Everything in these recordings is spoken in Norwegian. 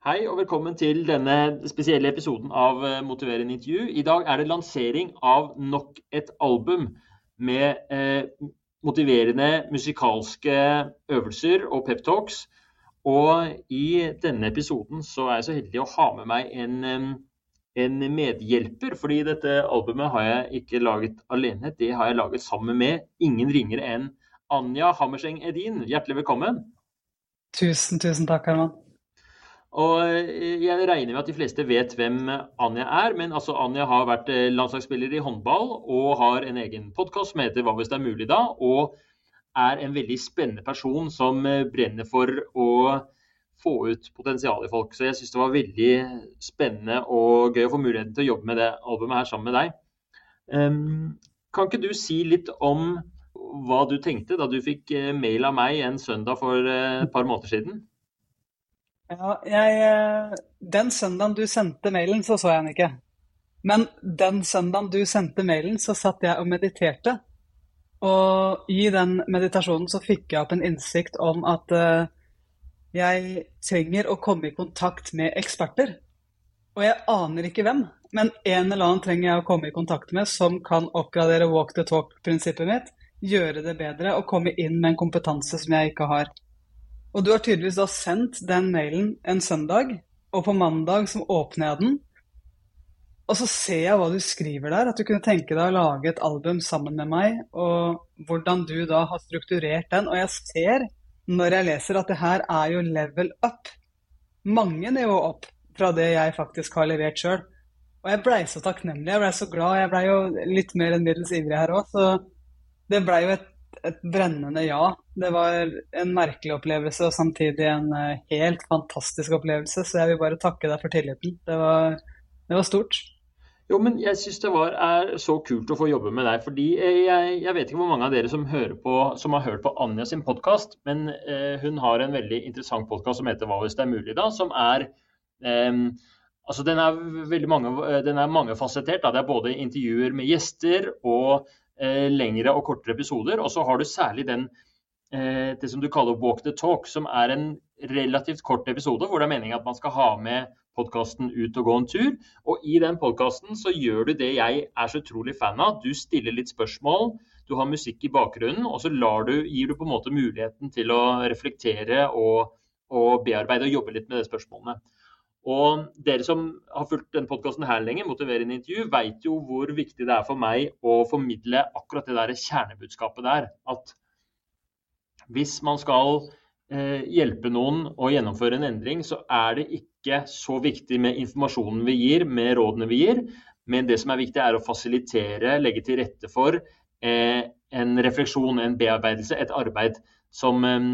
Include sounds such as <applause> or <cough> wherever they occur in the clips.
Hei og velkommen til denne spesielle episoden av eh, Motiverende intervju. I dag er det lansering av nok et album med eh, motiverende musikalske øvelser og peptalks. Og i denne episoden så er jeg så heldig å ha med meg en, en medhjelper. Fordi dette albumet har jeg ikke laget alene, det har jeg laget sammen med ingen ringere enn Anja Hammerseng Edin. Hjertelig velkommen. Tusen, tusen takk, Herman. Og eh, jeg regner med at de fleste vet hvem Anja er, men altså Anja har vært eh, landslagsspiller i håndball og har en egen podkast som heter Hva hvis det er mulig da? Og er en veldig spennende person som eh, brenner for å få ut potensial i folk. Så jeg syns det var veldig spennende og gøy å få muligheten til å jobbe med det albumet her sammen med deg. Um, kan ikke du si litt om hva du tenkte da du fikk mail av meg en søndag for et par måneder siden? Ja, jeg, eh, den søndagen du sendte mailen, så så jeg den ikke. Men den søndagen du sendte mailen, så satt jeg og mediterte. Og i den meditasjonen så fikk jeg opp en innsikt om at uh, jeg trenger å komme i kontakt med eksperter. Og jeg aner ikke hvem, men en eller annen trenger jeg å komme i kontakt med som kan oppgradere walk the talk-prinsippet mitt, gjøre det bedre og komme inn med en kompetanse som jeg ikke har. Og du har tydeligvis da sendt den mailen en søndag, og på mandag så åpner jeg den. Og så ser jeg hva du skriver der, at du kunne tenke deg å lage et album sammen med meg, og hvordan du da har strukturert den. Og jeg ser når jeg leser at det her er jo level up. Mange nivå opp fra det jeg faktisk har levert sjøl. Og jeg blei så takknemlig, jeg blei så glad. Jeg blei jo litt mer enn middels ivrig her òg, så det blei jo et et brennende ja. Det var en merkelig opplevelse og samtidig en eh, helt fantastisk opplevelse. Så jeg vil bare takke deg for tilliten. Det var, det var stort. Jo, men jeg syns det var, er så kult å få jobbe med deg. fordi jeg, jeg, vet ikke hvor mange av dere som, på, som har hørt på Anja sin podkast, men eh, hun har en veldig interessant podkast som heter Hva hvis det er mulig, da, som er eh, Altså, den er veldig mange, den er mangefasettert. Det er både intervjuer med gjester og Eh, lengre og kortere episoder. Og så har du særlig den, eh, det som du kaller walk the talk, som er en relativt kort episode hvor det er meningen at man skal ha med podkasten ut og gå en tur. Og i den podkasten så gjør du det jeg er så utrolig fan av. Du stiller litt spørsmål, du har musikk i bakgrunnen, og så du, gir du på en måte muligheten til å reflektere og, og bearbeide og jobbe litt med de spørsmålene. Og dere som har fulgt denne podkasten her lenge, motiverende intervju, vet jo hvor viktig det er for meg å formidle akkurat det der kjernebudskapet der. At hvis man skal eh, hjelpe noen å gjennomføre en endring, så er det ikke så viktig med informasjonen vi gir, med rådene vi gir. Men det som er viktig, er å fasilitere, legge til rette for eh, en refleksjon, en bearbeidelse, et arbeid som eh,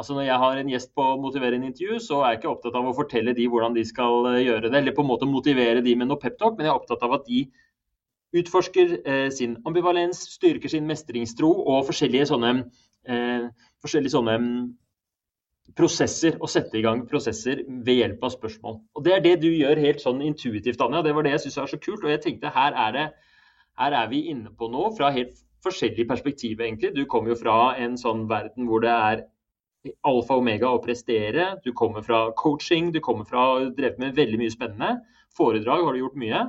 Altså Når jeg har en gjest på motiverende intervju, så er jeg ikke opptatt av å fortelle de hvordan de skal eh, gjøre det, eller på en måte motivere de med noe peptalk, men jeg er opptatt av at de utforsker eh, sin ambivalens, styrker sin mestringstro og forskjellige sånne, eh, forskjellige sånne mm, prosesser, og sette i gang prosesser ved hjelp av spørsmål. Og Det er det du gjør helt sånn intuitivt, Anja. Det var det jeg syns er så kult. Og jeg tenkte her er, det, her er vi inne på noe fra helt forskjellig perspektiv, egentlig. Du kommer jo fra en sånn verden hvor det er alfa og omega å prestere. Du kommer fra coaching, du kommer fra drevet med veldig mye spennende. Foredrag har du gjort mye.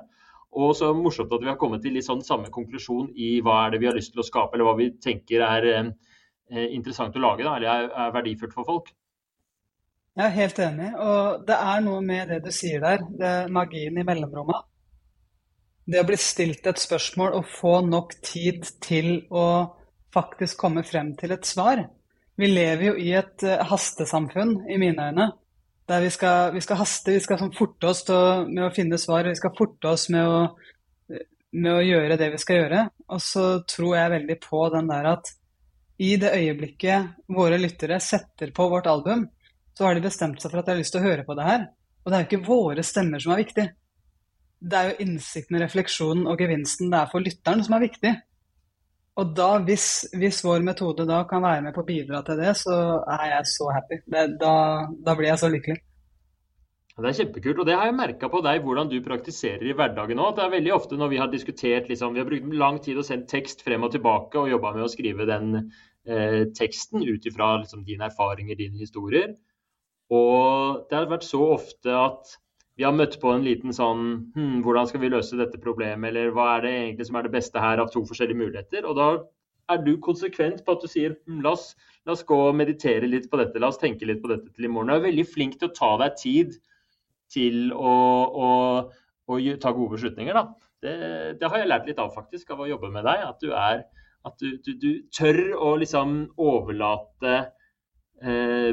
Og så morsomt at vi har kommet til litt sånn samme konklusjon i hva er det vi har lyst til å skape, eller hva vi tenker er eh, interessant å lage, da, eller er, er verdifullt for folk. Jeg er helt enig, og det er noe med det du sier der, det er magien i mellomrommet. Det å bli stilt et spørsmål og få nok tid til å faktisk komme frem til et svar. Vi lever jo i et uh, hastesamfunn, i mine øyne. Der vi skal, vi skal haste, vi skal sånn forte oss å, med å finne svar. Vi skal forte oss med å, med å, gjøre det vi skal gjøre. Og så tror jeg veldig på den der at i det øyeblikket våre lyttere setter på vårt album, så har de bestemt seg for at de har lyst til å høre på det her. Og det er jo ikke våre stemmer som er viktig. Det er jo innsikten, refleksjonen og gevinsten det er for lytteren som er viktig. Og da, hvis, hvis, vår metode da kan være med på å bidra til det, så er jeg så happy. Det, da, da, blir jeg så lykkelig. Det er kjempekult. og Det har jeg merka på deg hvordan du praktiserer i hverdagen òg. Det er veldig ofte når vi har diskutert liksom, Vi har brukt lang tid og sendt tekst frem og tilbake og jobba med å skrive den eh, teksten ut ifra liksom, dine erfaringer, dine historier. Og det har vært så ofte at vi har møtt på en liten sånn hm, Hvordan skal vi løse dette problemet, eller hva er det egentlig som er det beste her av to forskjellige muligheter? Og da er du konsekvent på at du sier hm, la, oss, la oss gå og meditere litt på dette, la oss tenke litt på dette til i morgen. Du er veldig flink til å ta deg tid til å, å, å ta gode beslutninger. Da. Det, det, har jeg lært litt av faktisk, av å jobbe med deg. At du, er, at du, du, du tør å liksom overlate eh,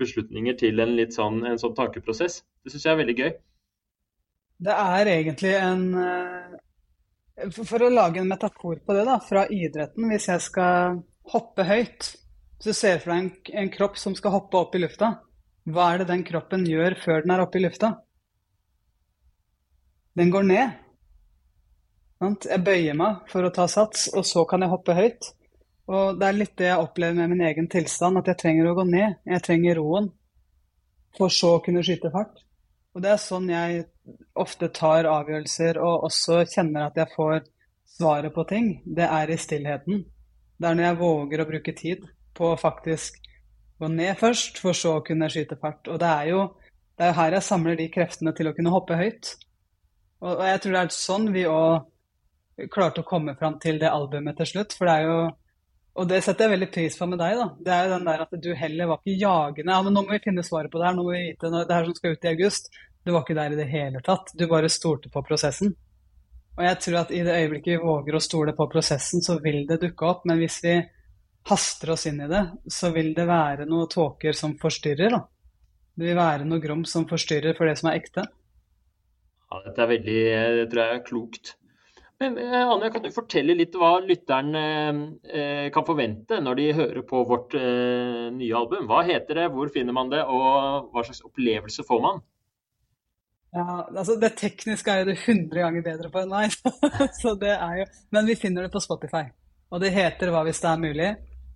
beslutninger til en litt sånn, en sånn tankeprosess. Det syns jeg er veldig gøy. Det er egentlig en eh, For å lage en metafor på det, da, fra idretten. Hvis jeg skal hoppe høyt, så ser du for deg en, en kropp som skal hoppe opp i lufta. Hva er det den kroppen gjør før den er oppe i lufta? Den går ned. Jeg bøyer meg for å ta sats, og så kan jeg hoppe høyt. Og det er litt det jeg opplever med min egen tilstand, at jeg trenger å gå ned. Jeg trenger roen, for så å kunne skyte fart. Og det er sånn jeg ofte tar avgjørelser, og også kjenner at jeg får svaret på ting. Det er i stillheten. Det er når jeg våger å bruke tid på å faktisk gå ned først, for så å kunne skyte fart. Og det er jo det er her jeg samler de kreftene til å kunne hoppe høyt. Og, og jeg tror det er sånn vi òg klarte å komme fram til det albumet til slutt. For det er jo Og det setter jeg veldig pris på med deg, da. Det er jo den der at du heller var ikke jagende. Ja, men nå må vi finne svaret på det her, nå må vi vite det her som skal ut i august. Du var ikke der i det hele tatt. Du bare stolte på prosessen. Og jeg tror at i det øyeblikket vi våger å stole på prosessen, så vil det dukke opp. Men hvis vi haster oss inn i det, så vil det være noen tåker som forstyrrer. Da. Det vil være noe grums som forstyrrer for det som er ekte. Ja, dette er veldig, det tror jeg er klokt. Men eh, Anja, kan du fortelle litt hva lytteren eh, kan forvente når de hører på vårt eh, nye album? Hva heter det, hvor finner man det, og hva slags opplevelse får man? Ja, altså Det tekniske er jo det 100 ganger bedre på enn meg. <laughs> så det er jo, Men vi finner det på Spotify. Og det heter Hva hvis det er mulig.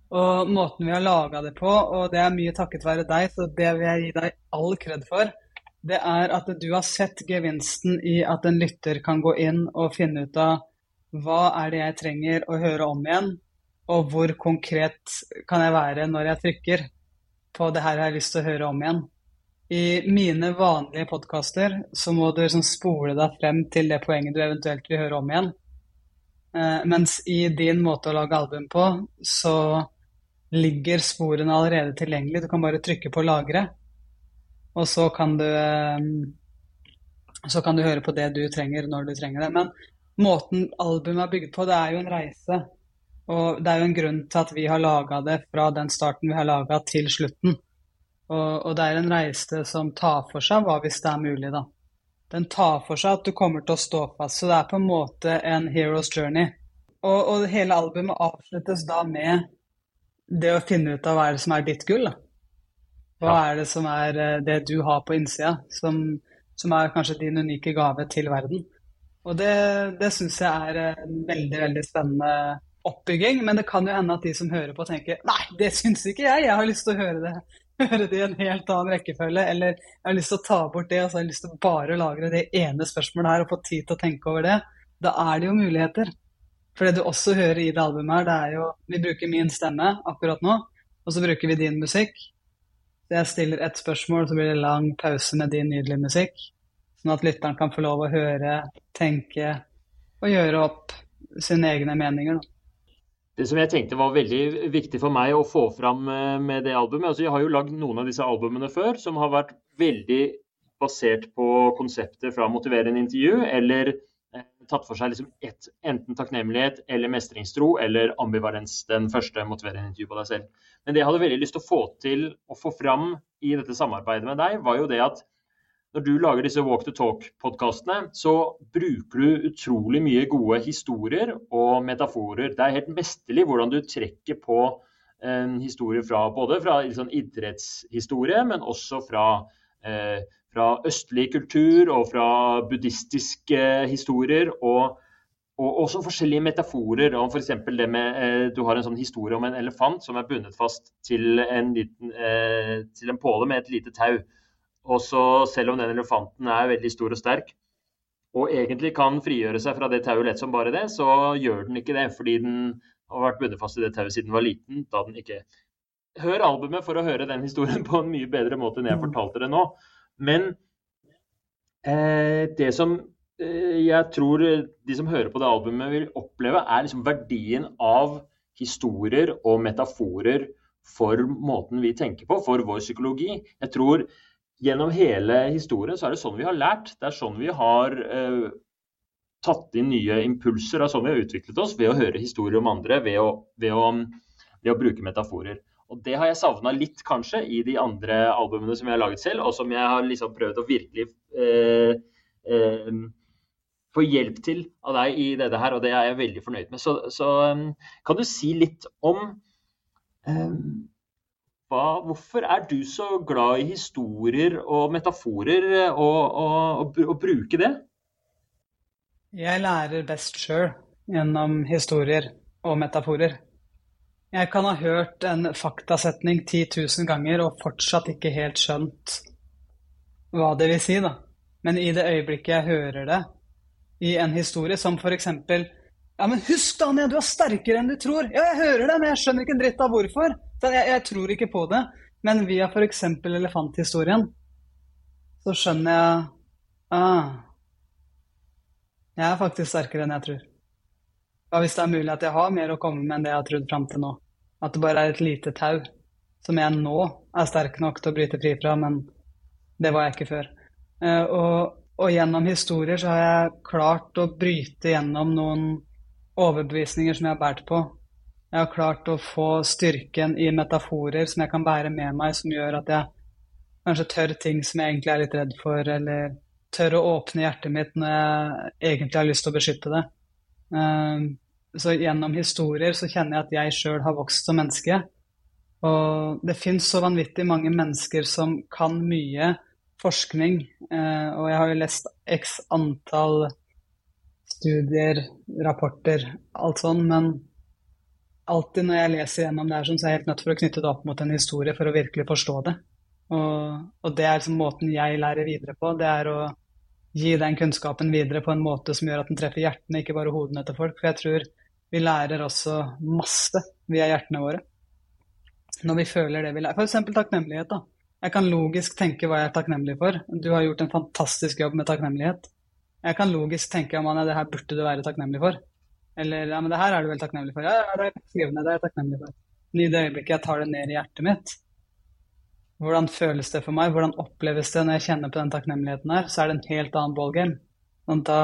Og måten vi har laga det på, og det er mye takket være deg, så det vil jeg gi deg all kred for, det er at du har sett gevinsten i at en lytter kan gå inn og finne ut av hva er det jeg trenger å høre om igjen, og hvor konkret kan jeg være når jeg trykker på det her jeg har lyst til å høre om igjen. I mine vanlige podkaster så må du liksom spole deg frem til det poenget du eventuelt vil høre om igjen. Eh, mens i din måte å lage album på, så ligger sporene allerede tilgjengelig. Du kan bare trykke på 'lagre', og så kan du eh, så kan du høre på det du trenger når du trenger det. Men måten albumet er bygd på, det er jo en reise. Og det er jo en grunn til at vi har laga det fra den starten vi har laga til slutten. Og, og, det er en reise som tar for seg hva hvis det er mulig, da. Den tar for seg at du kommer til å stå fast. Så det er på en måte en hero's journey. Og, og hele albumet avsluttes da med det å finne ut av hva som er ditt gull. Da. Hva ja. er det som er eh, det du har på innsida, som, som er kanskje din unike gave til verden. Og det, det syns jeg er en veldig, veldig spennende oppbygging. Men det kan jo hende at de som hører på, tenker nei, det syns ikke jeg, jeg har lyst til å høre det, <laughs> høre det i en helt annen rekkefølge. Eller jeg har lyst til å ta bort det, og så har jeg lyst til å bare lagre det ene spørsmålet her og få tid til å tenke over det. Da er det jo muligheter. For det du også hører i det albumet her, det er jo Vi bruker min stemme akkurat nå, og så bruker vi din musikk. Jeg stiller ett spørsmål, så blir det lang pause med din nydelige musikk. Sånn at lytteren kan få lov å høre, tenke og gjøre opp sine egne meninger. Da. Det som jeg tenkte var veldig viktig for meg å få fram eh, med det albumet altså Jeg har jo lagd noen av disse albumene før som har vært veldig basert på konseptet fra motiverende intervju eller tatt for seg liksom et, enten takknemlighet eller mestringstro eller ambivalens, den første motiverende intervju på deg selv. Men det jeg hadde veldig lyst til å få til å få fram i dette samarbeidet med deg, var jo det at når du lager disse Walk to Talk-podkastene, så bruker du utrolig mye gode historier og metaforer. Det er helt mesterlig hvordan du trekker på en historie fra både fra liksom idrettshistorie, men også fra eh, fra østlig kultur og fra buddhistiske historier. og og også forskjellige metaforer. om for det med, eh, Du har en sånn historie om en elefant som er bundet fast til en, liten, eh, til en påle med et lite tau. Og så Selv om den elefanten er veldig stor og sterk og egentlig kan frigjøre seg fra det tauet lett som bare det, så gjør den ikke det. Fordi den har vært bundet fast i det tauet siden den var liten, da den ikke hør albumet for å høre den historien på en mye bedre måte enn jeg mm. fortalte det nå. Men eh, det som eh, jeg tror de som hører på det albumet vil oppleve, er liksom verdien av historier og metaforer for måten vi tenker på, for vår psykologi. Jeg tror gjennom hele historien så er det sånn vi har lært. Det er sånn vi har eh, tatt inn nye impulser. Er sånn vi har utviklet oss, ved å høre historier om andre, ved å, ved å, ved å bruke metaforer. Og Det har jeg savna litt kanskje i de andre albumene som jeg har laget selv, og som jeg har liksom prøvd å virkelig eh, eh, få hjelp til av deg i dette her, og det er jeg veldig fornøyd med. Så, så um, kan du si litt om um, hva, hvorfor er du så glad i historier og metaforer, og, og, og, og bruke det? Jeg lærer best sjøl gjennom historier og metaforer. Jeg kan ha hørt en faktasetning 10 000 ganger og fortsatt ikke helt skjønt hva det vil si, da. Men i det øyeblikket jeg hører det i en historie, som eksempel Ja, men husk, Daniel, du er sterkere enn du tror. Ja, jeg hører det, men jeg skjønner ikke en dritt av hvorfor. Jeg, jeg tror ikke på det. Men via f.eks. elefanthistorien så skjønner jeg ah, Jeg er faktisk sterkere enn jeg tror. Hva hvis det er mulig at jeg har mer å komme med enn det jeg har trodd fram til nå? At det bare er et lite tau som jeg nå er sterk nok til å bryte fri fra, men det var jeg ikke før. Uh, og, og, gjennom historier så har jeg klart å bryte gjennom noen overbevisninger som jeg har båret på. Jeg har klart å få styrken i metaforer som jeg kan bære med meg, som gjør at jeg kanskje tør ting som jeg egentlig er litt redd for, eller tør å åpne hjertet mitt når jeg egentlig har lyst til å beskytte det. Ehm, så gjennom historier så kjenner jeg at jeg sjøl har vokst som menneske. Og det fins så vanvittig mange mennesker som kan mye forskning. Eh, og jeg har jo lest x antall studier, rapporter, alt sånn. Men alltid når jeg leser gjennom det her, så er jeg helt nødt for å knytte det opp mot en historie for å virkelig forstå det. Og, og det er liksom måten jeg lærer videre på. Det er å gi den kunnskapen videre på en måte som gjør at den treffer hjertene, ikke bare hodene til folk. For jeg tror vi lærer også masse via hjertene våre. Når vi føler det vi lærer. F.eks. takknemlighet. da. Jeg kan logisk tenke hva jeg er takknemlig for. Du har gjort en fantastisk jobb med takknemlighet. Jeg kan logisk tenke om det her burde du være takknemlig for. Eller ja, men det her er du vel takknemlig for. Ja, ja det er jeg takknemlig for. Men i det øyeblikket jeg tar det ned i hjertet mitt, hvordan føles det for meg? Hvordan oppleves det når jeg kjenner på den takknemligheten her? Så er det en helt annen ballgame. Sånn, da,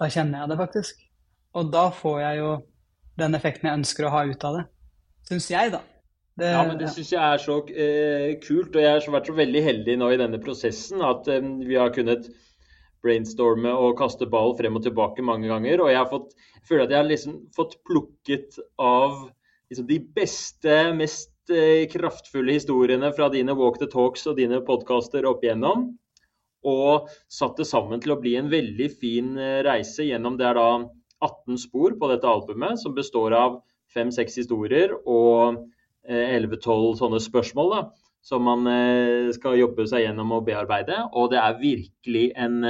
da kjenner jeg det faktisk. Og da får jeg jo den effekten jeg ønsker å ha ut av det. Syns jeg, da. Det, ja, men det syns jeg er så eh, kult. Og jeg har vært så veldig heldig nå i denne prosessen at eh, vi har kunnet brainstorme og kaste ball frem og tilbake mange ganger. Og jeg, har fått, jeg føler at jeg har liksom fått plukket av liksom, de beste, mest kraftfulle historiene fra dine walk the talks og dine podkaster opp igjennom. Og satt det sammen til å bli en veldig fin eh, reise gjennom det er da 18 spor på dette albumet, som består av fem-seks historier og 11-12 eh, sånne spørsmål da, som man skal jobbe seg gjennom og bearbeide. Og det er virkelig en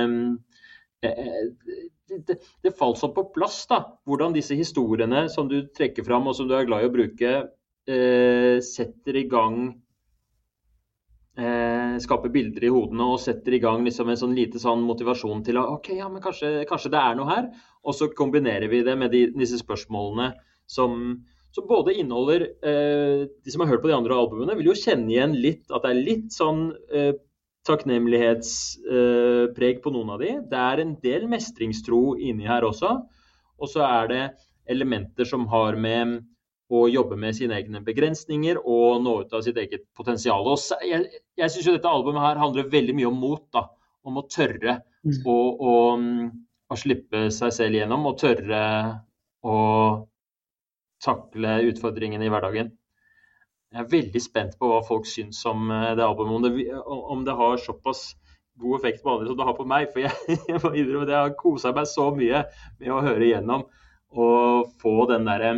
det, det falt sånn på plass da, hvordan disse historiene som du trekker fram og som du er glad i å bruke, eh, setter i gang eh, Skaper bilder i hodene og setter i gang liksom en sånn lite sånn motivasjon til å OK, ja, men kanskje, kanskje, det er noe her. Og så kombinerer vi det med de, disse spørsmålene som, som både inneholder eh, De som har hørt på de andre albumene, vil jo kjenne igjen litt at det er litt sånn eh, takknemlighetspreg eh, på noen av de. Det er en del mestringstro inni her også. Og så er det elementer som har med å jobbe med sine egne begrensninger og nå ut av sitt eget potensial. Og jeg jeg syns dette albumet her handler veldig mye om mot. da, Om å tørre mm. å, å, å, slippe seg selv gjennom og tørre å takle utfordringene i hverdagen. Jeg er veldig spent på hva folk syns om eh, det albumet. Om det, om det har såpass god effekt på andre som det har på meg. For jeg, <laughs> jeg, jeg har kosa meg så mye med å høre igjennom og få den derre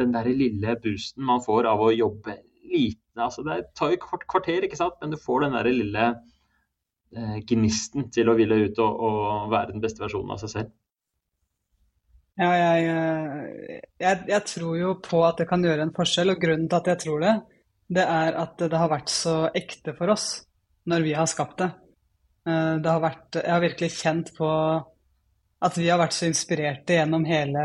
den der lille boosten man får av å jobbe lite. Altså det tar jo et kvarter, ikke sant? men du får den der lille eh, gnisten til å ville ut og, og, være den beste versjonen av seg selv. Ja, jeg, jeg, jeg, tror jo på at det kan gjøre en forskjell, og grunnen til at jeg tror det, det er at det har vært så ekte for oss når vi har skapt det. Eh, det har vært, jeg har virkelig kjent på at vi har vært så inspirerte gjennom hele,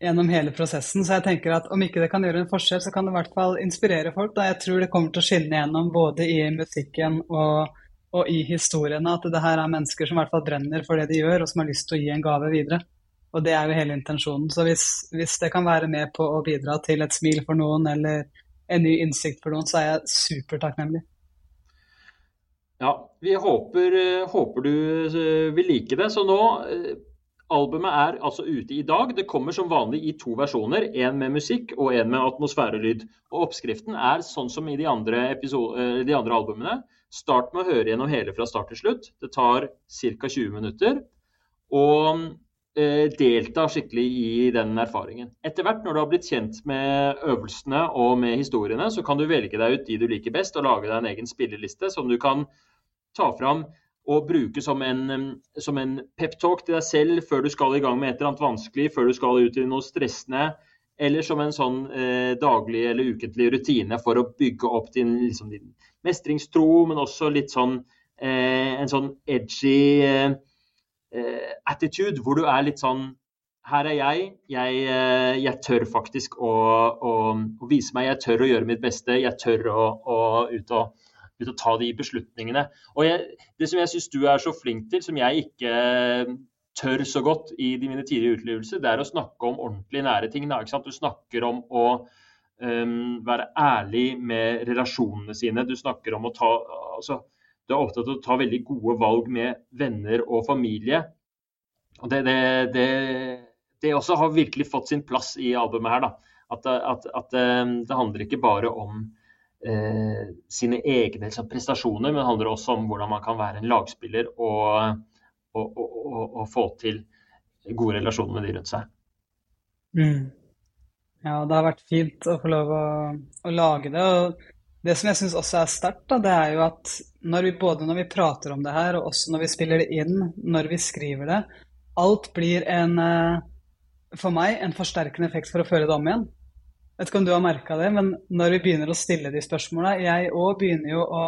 gjennom hele prosessen. Så jeg tenker at om ikke det kan gjøre en forskjell, så kan det i hvert fall inspirere folk. Da. Jeg tror det kommer til å skinne gjennom både i musikken og, og i historiene at det her er mennesker som i hvert fall brenner for det de gjør, og som har lyst til å gi en gave videre. Og det er jo hele intensjonen. Så hvis, hvis, det kan være med på å bidra til et smil for noen, eller en ny innsikt for noen, så er jeg supertakknemlig. Ja, vi håper, håper, du eh, vil like det. Så nå eh, Albumet er altså ute i dag. Det kommer som vanlig i to versjoner. En med musikk og en med atmosfærelyd. Og Oppskriften er sånn som i de andre, eh, de andre albumene. Start med å høre gjennom hele fra start til slutt. Det tar ca. 20 minutter. Og Eh, delta skikkelig i den erfaringen. Etter hvert, når du har blitt kjent med øvelsene og med historiene, så kan du velge deg ut de du liker best, og lage deg en egen spilleliste som du kan ta fram og bruke som en, som en peptalk til deg selv før du skal i gang med et eller annet vanskelig, før du skal ut i noe stressende, eller som en sånn eh, daglig eller ukentlig rutine for å bygge opp din, liksom, din mestringstro, men også litt sånn eh, en sånn edgy eh, Eh, attitude, hvor du er litt sånn her er jeg. Jeg, eh, jeg tør faktisk å, å, å, vise meg. Jeg tør å gjøre mitt beste. Jeg tør å, å ut, og, ut å ta de beslutningene. Og jeg, Det som jeg syns du er så flink til, som jeg ikke tør så godt i de mine tidlige utlevelser, det er å snakke om ordentlig nære ting. Du snakker om å um, være ærlig med relasjonene sine. Du snakker om å ta altså, du er opptatt av å ta veldig gode valg med venner og familie. Og det, det, det, det også har virkelig fått sin plass i albumet her. da. At, at, at eh, det handler ikke bare om eh, sine egne liksom, prestasjoner, men det handler også om hvordan man kan være en lagspiller og, og, og, og få til gode relasjoner med de rundt seg. Mm. Ja, det har vært fint å få lov å, å lage det. og det som jeg syns også er sterkt, det er jo at når vi, både når vi prater om det her, og også når vi spiller det inn, når vi skriver det Alt blir en, eh, for meg, en forsterkende effekt for å føle det om igjen. Vet ikke om du har merka det, men når vi begynner å stille de spørsmåla Jeg òg begynner jo å,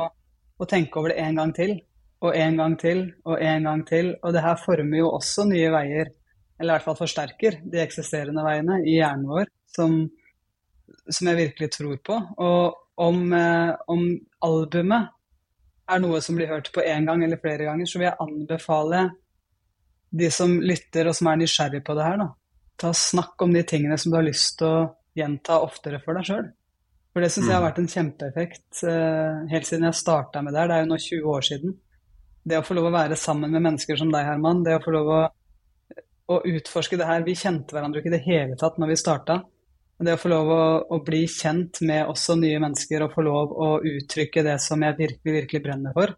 å, tenke over det en gang til, og en gang til, og en gang til. Og det her former jo også nye veier, eller i hvert fall forsterker de eksisterende veiene i hjernen vår, som, som jeg virkelig tror på. Og om, eh, om, albumet er noe som blir hørt på én gang eller flere ganger, så vil jeg anbefale de som lytter og som er nysgjerrig på det her, da, ta snakk om de tingene som du har lyst til å gjenta oftere for deg sjøl. For det syns jeg har mm. vært en kjempeeffekt uh, helt siden jeg starta med det her. Det er jo nå 20 år siden. Det å få lov å være sammen med mennesker som deg, Herman, det å få lov å, å utforske det her Vi kjente hverandre ikke i det hele tatt når vi starta. Det å få lov å, å, bli kjent med også nye mennesker og få lov å uttrykke det som jeg virkelig, virkelig brenner for.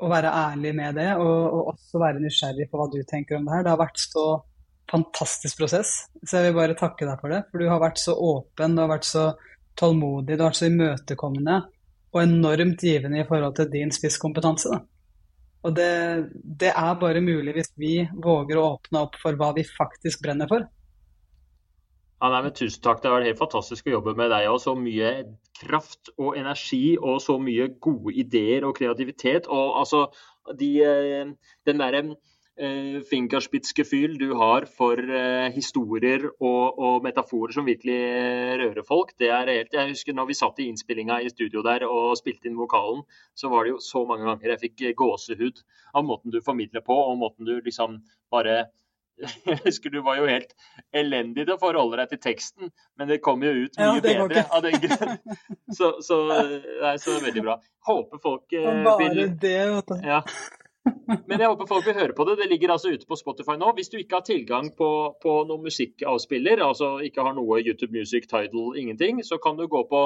Og være ærlig med det, og, og, også være nysgjerrig på hva du tenker om det her. Det har vært så fantastisk prosess, så jeg vil bare takke deg for det. For du har vært så åpen, du har vært så tålmodig, du har vært så imøtekommende og enormt givende i forhold til din spisskompetanse. Da. Og det, det er bare mulig hvis vi våger å åpne opp for hva vi faktisk brenner for. Ja, nei, men Tusen takk. Det har vært helt fantastisk å jobbe med deg. og Så mye kraft og energi og så mye gode ideer og kreativitet. Og altså, de, eh, den uh, fingerspitzgefühl du har for uh, historier og, og, metaforer som virkelig rører folk. det er helt, Jeg husker når vi satt i innspillinga i studio der og spilte inn vokalen, så var det jo så mange ganger jeg fikk gåsehud av måten du formidler på, og måten du liksom bare <laughs> jeg husker du var jo helt elendig til å forholde deg til teksten, men det kom jo ut mye ja, bedre av den grunn. <laughs> Så, så, nei, så veldig bra. Håper folk eh, vil det, vet du. Ja. Men jeg håper folk vil høre på det. Det ligger altså ute på Spotify nå. Hvis du ikke har tilgang på, på noen musikkavspiller, altså ikke har noe YouTube Music, Tidal, ingenting, så kan du gå på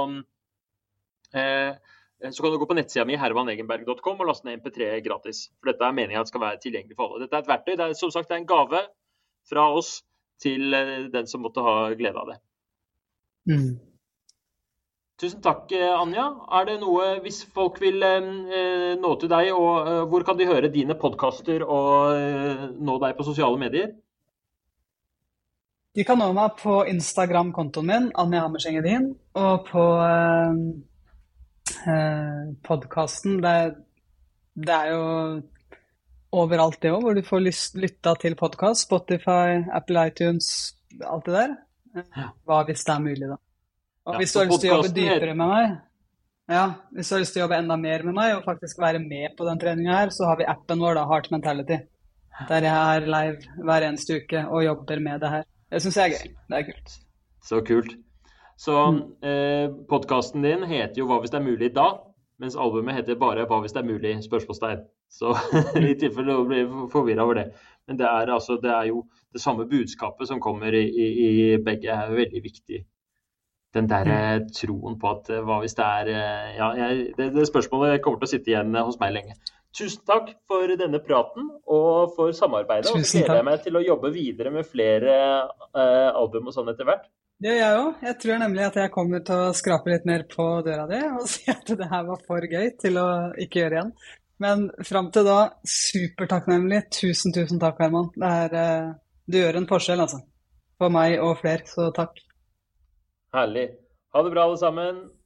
eh, så kan du gå på nettsida mi hermanegenberg.com og laste ned MP3 gratis. For dette er meninga at skal være tilgjengelig for alle. Dette er et verktøy. Det er som sagt en gave fra oss til eh, den som måtte ha glede av det. Mm. Tusen takk, eh, Anja. Er det noe, hvis folk vil eh, nå til deg, og hvor kan de høre dine podkaster og nå deg på sosiale medier? De kan nå meg på Instagram-kontoen min, Anja Hammerseng Edin, og på eh, eh podkasten. Det, det, er jo overalt, det òg, hvor du får lytta til podkast. Spotify, Apple iTunes, alt det der. Hva hvis det er mulig, da. Og hvis du har lyst til å jobbe dypere med meg, ja, hvis du har lyst til å jobbe enda mer med meg og faktisk være med på den treninga her, så har vi appen vår, da, Heart Mentality. Der jeg er live hver eneste uke og jobber med det her. Det syns jeg er gøy. Det er kult. Så kult. Så mm. eh, podkasten din heter jo 'Hva hvis det er mulig da', mens albumet heter bare 'Hva hvis det er mulig?' spørsmålstegn. Så <laughs> i tilfelle du blir forvirra over det. Men det er, altså, det er jo det samme budskapet som kommer i, i, i begge, er veldig viktig den der mm. troen på at hva hvis det er eh, Ja, jeg, det, det, spørsmålet kommer til å sitte igjen hos meg lenge. Tusen takk for denne praten og for samarbeidet. Tusen og så gleder jeg meg til å jobbe videre med flere uh, album og sånn etter hvert. Det gjør jeg òg. Jeg tror nemlig at jeg kommer til å skrape litt mer på døra di og <laughs> si at det her var for gøy til å ikke gjøre igjen. Men fram til da, supertakknemlig. Tusen, tusen takk, Herman. Det er, uh, du gjør en forskjell, altså. For meg og flere, så takk. Herlig. Ha det bra, alle sammen.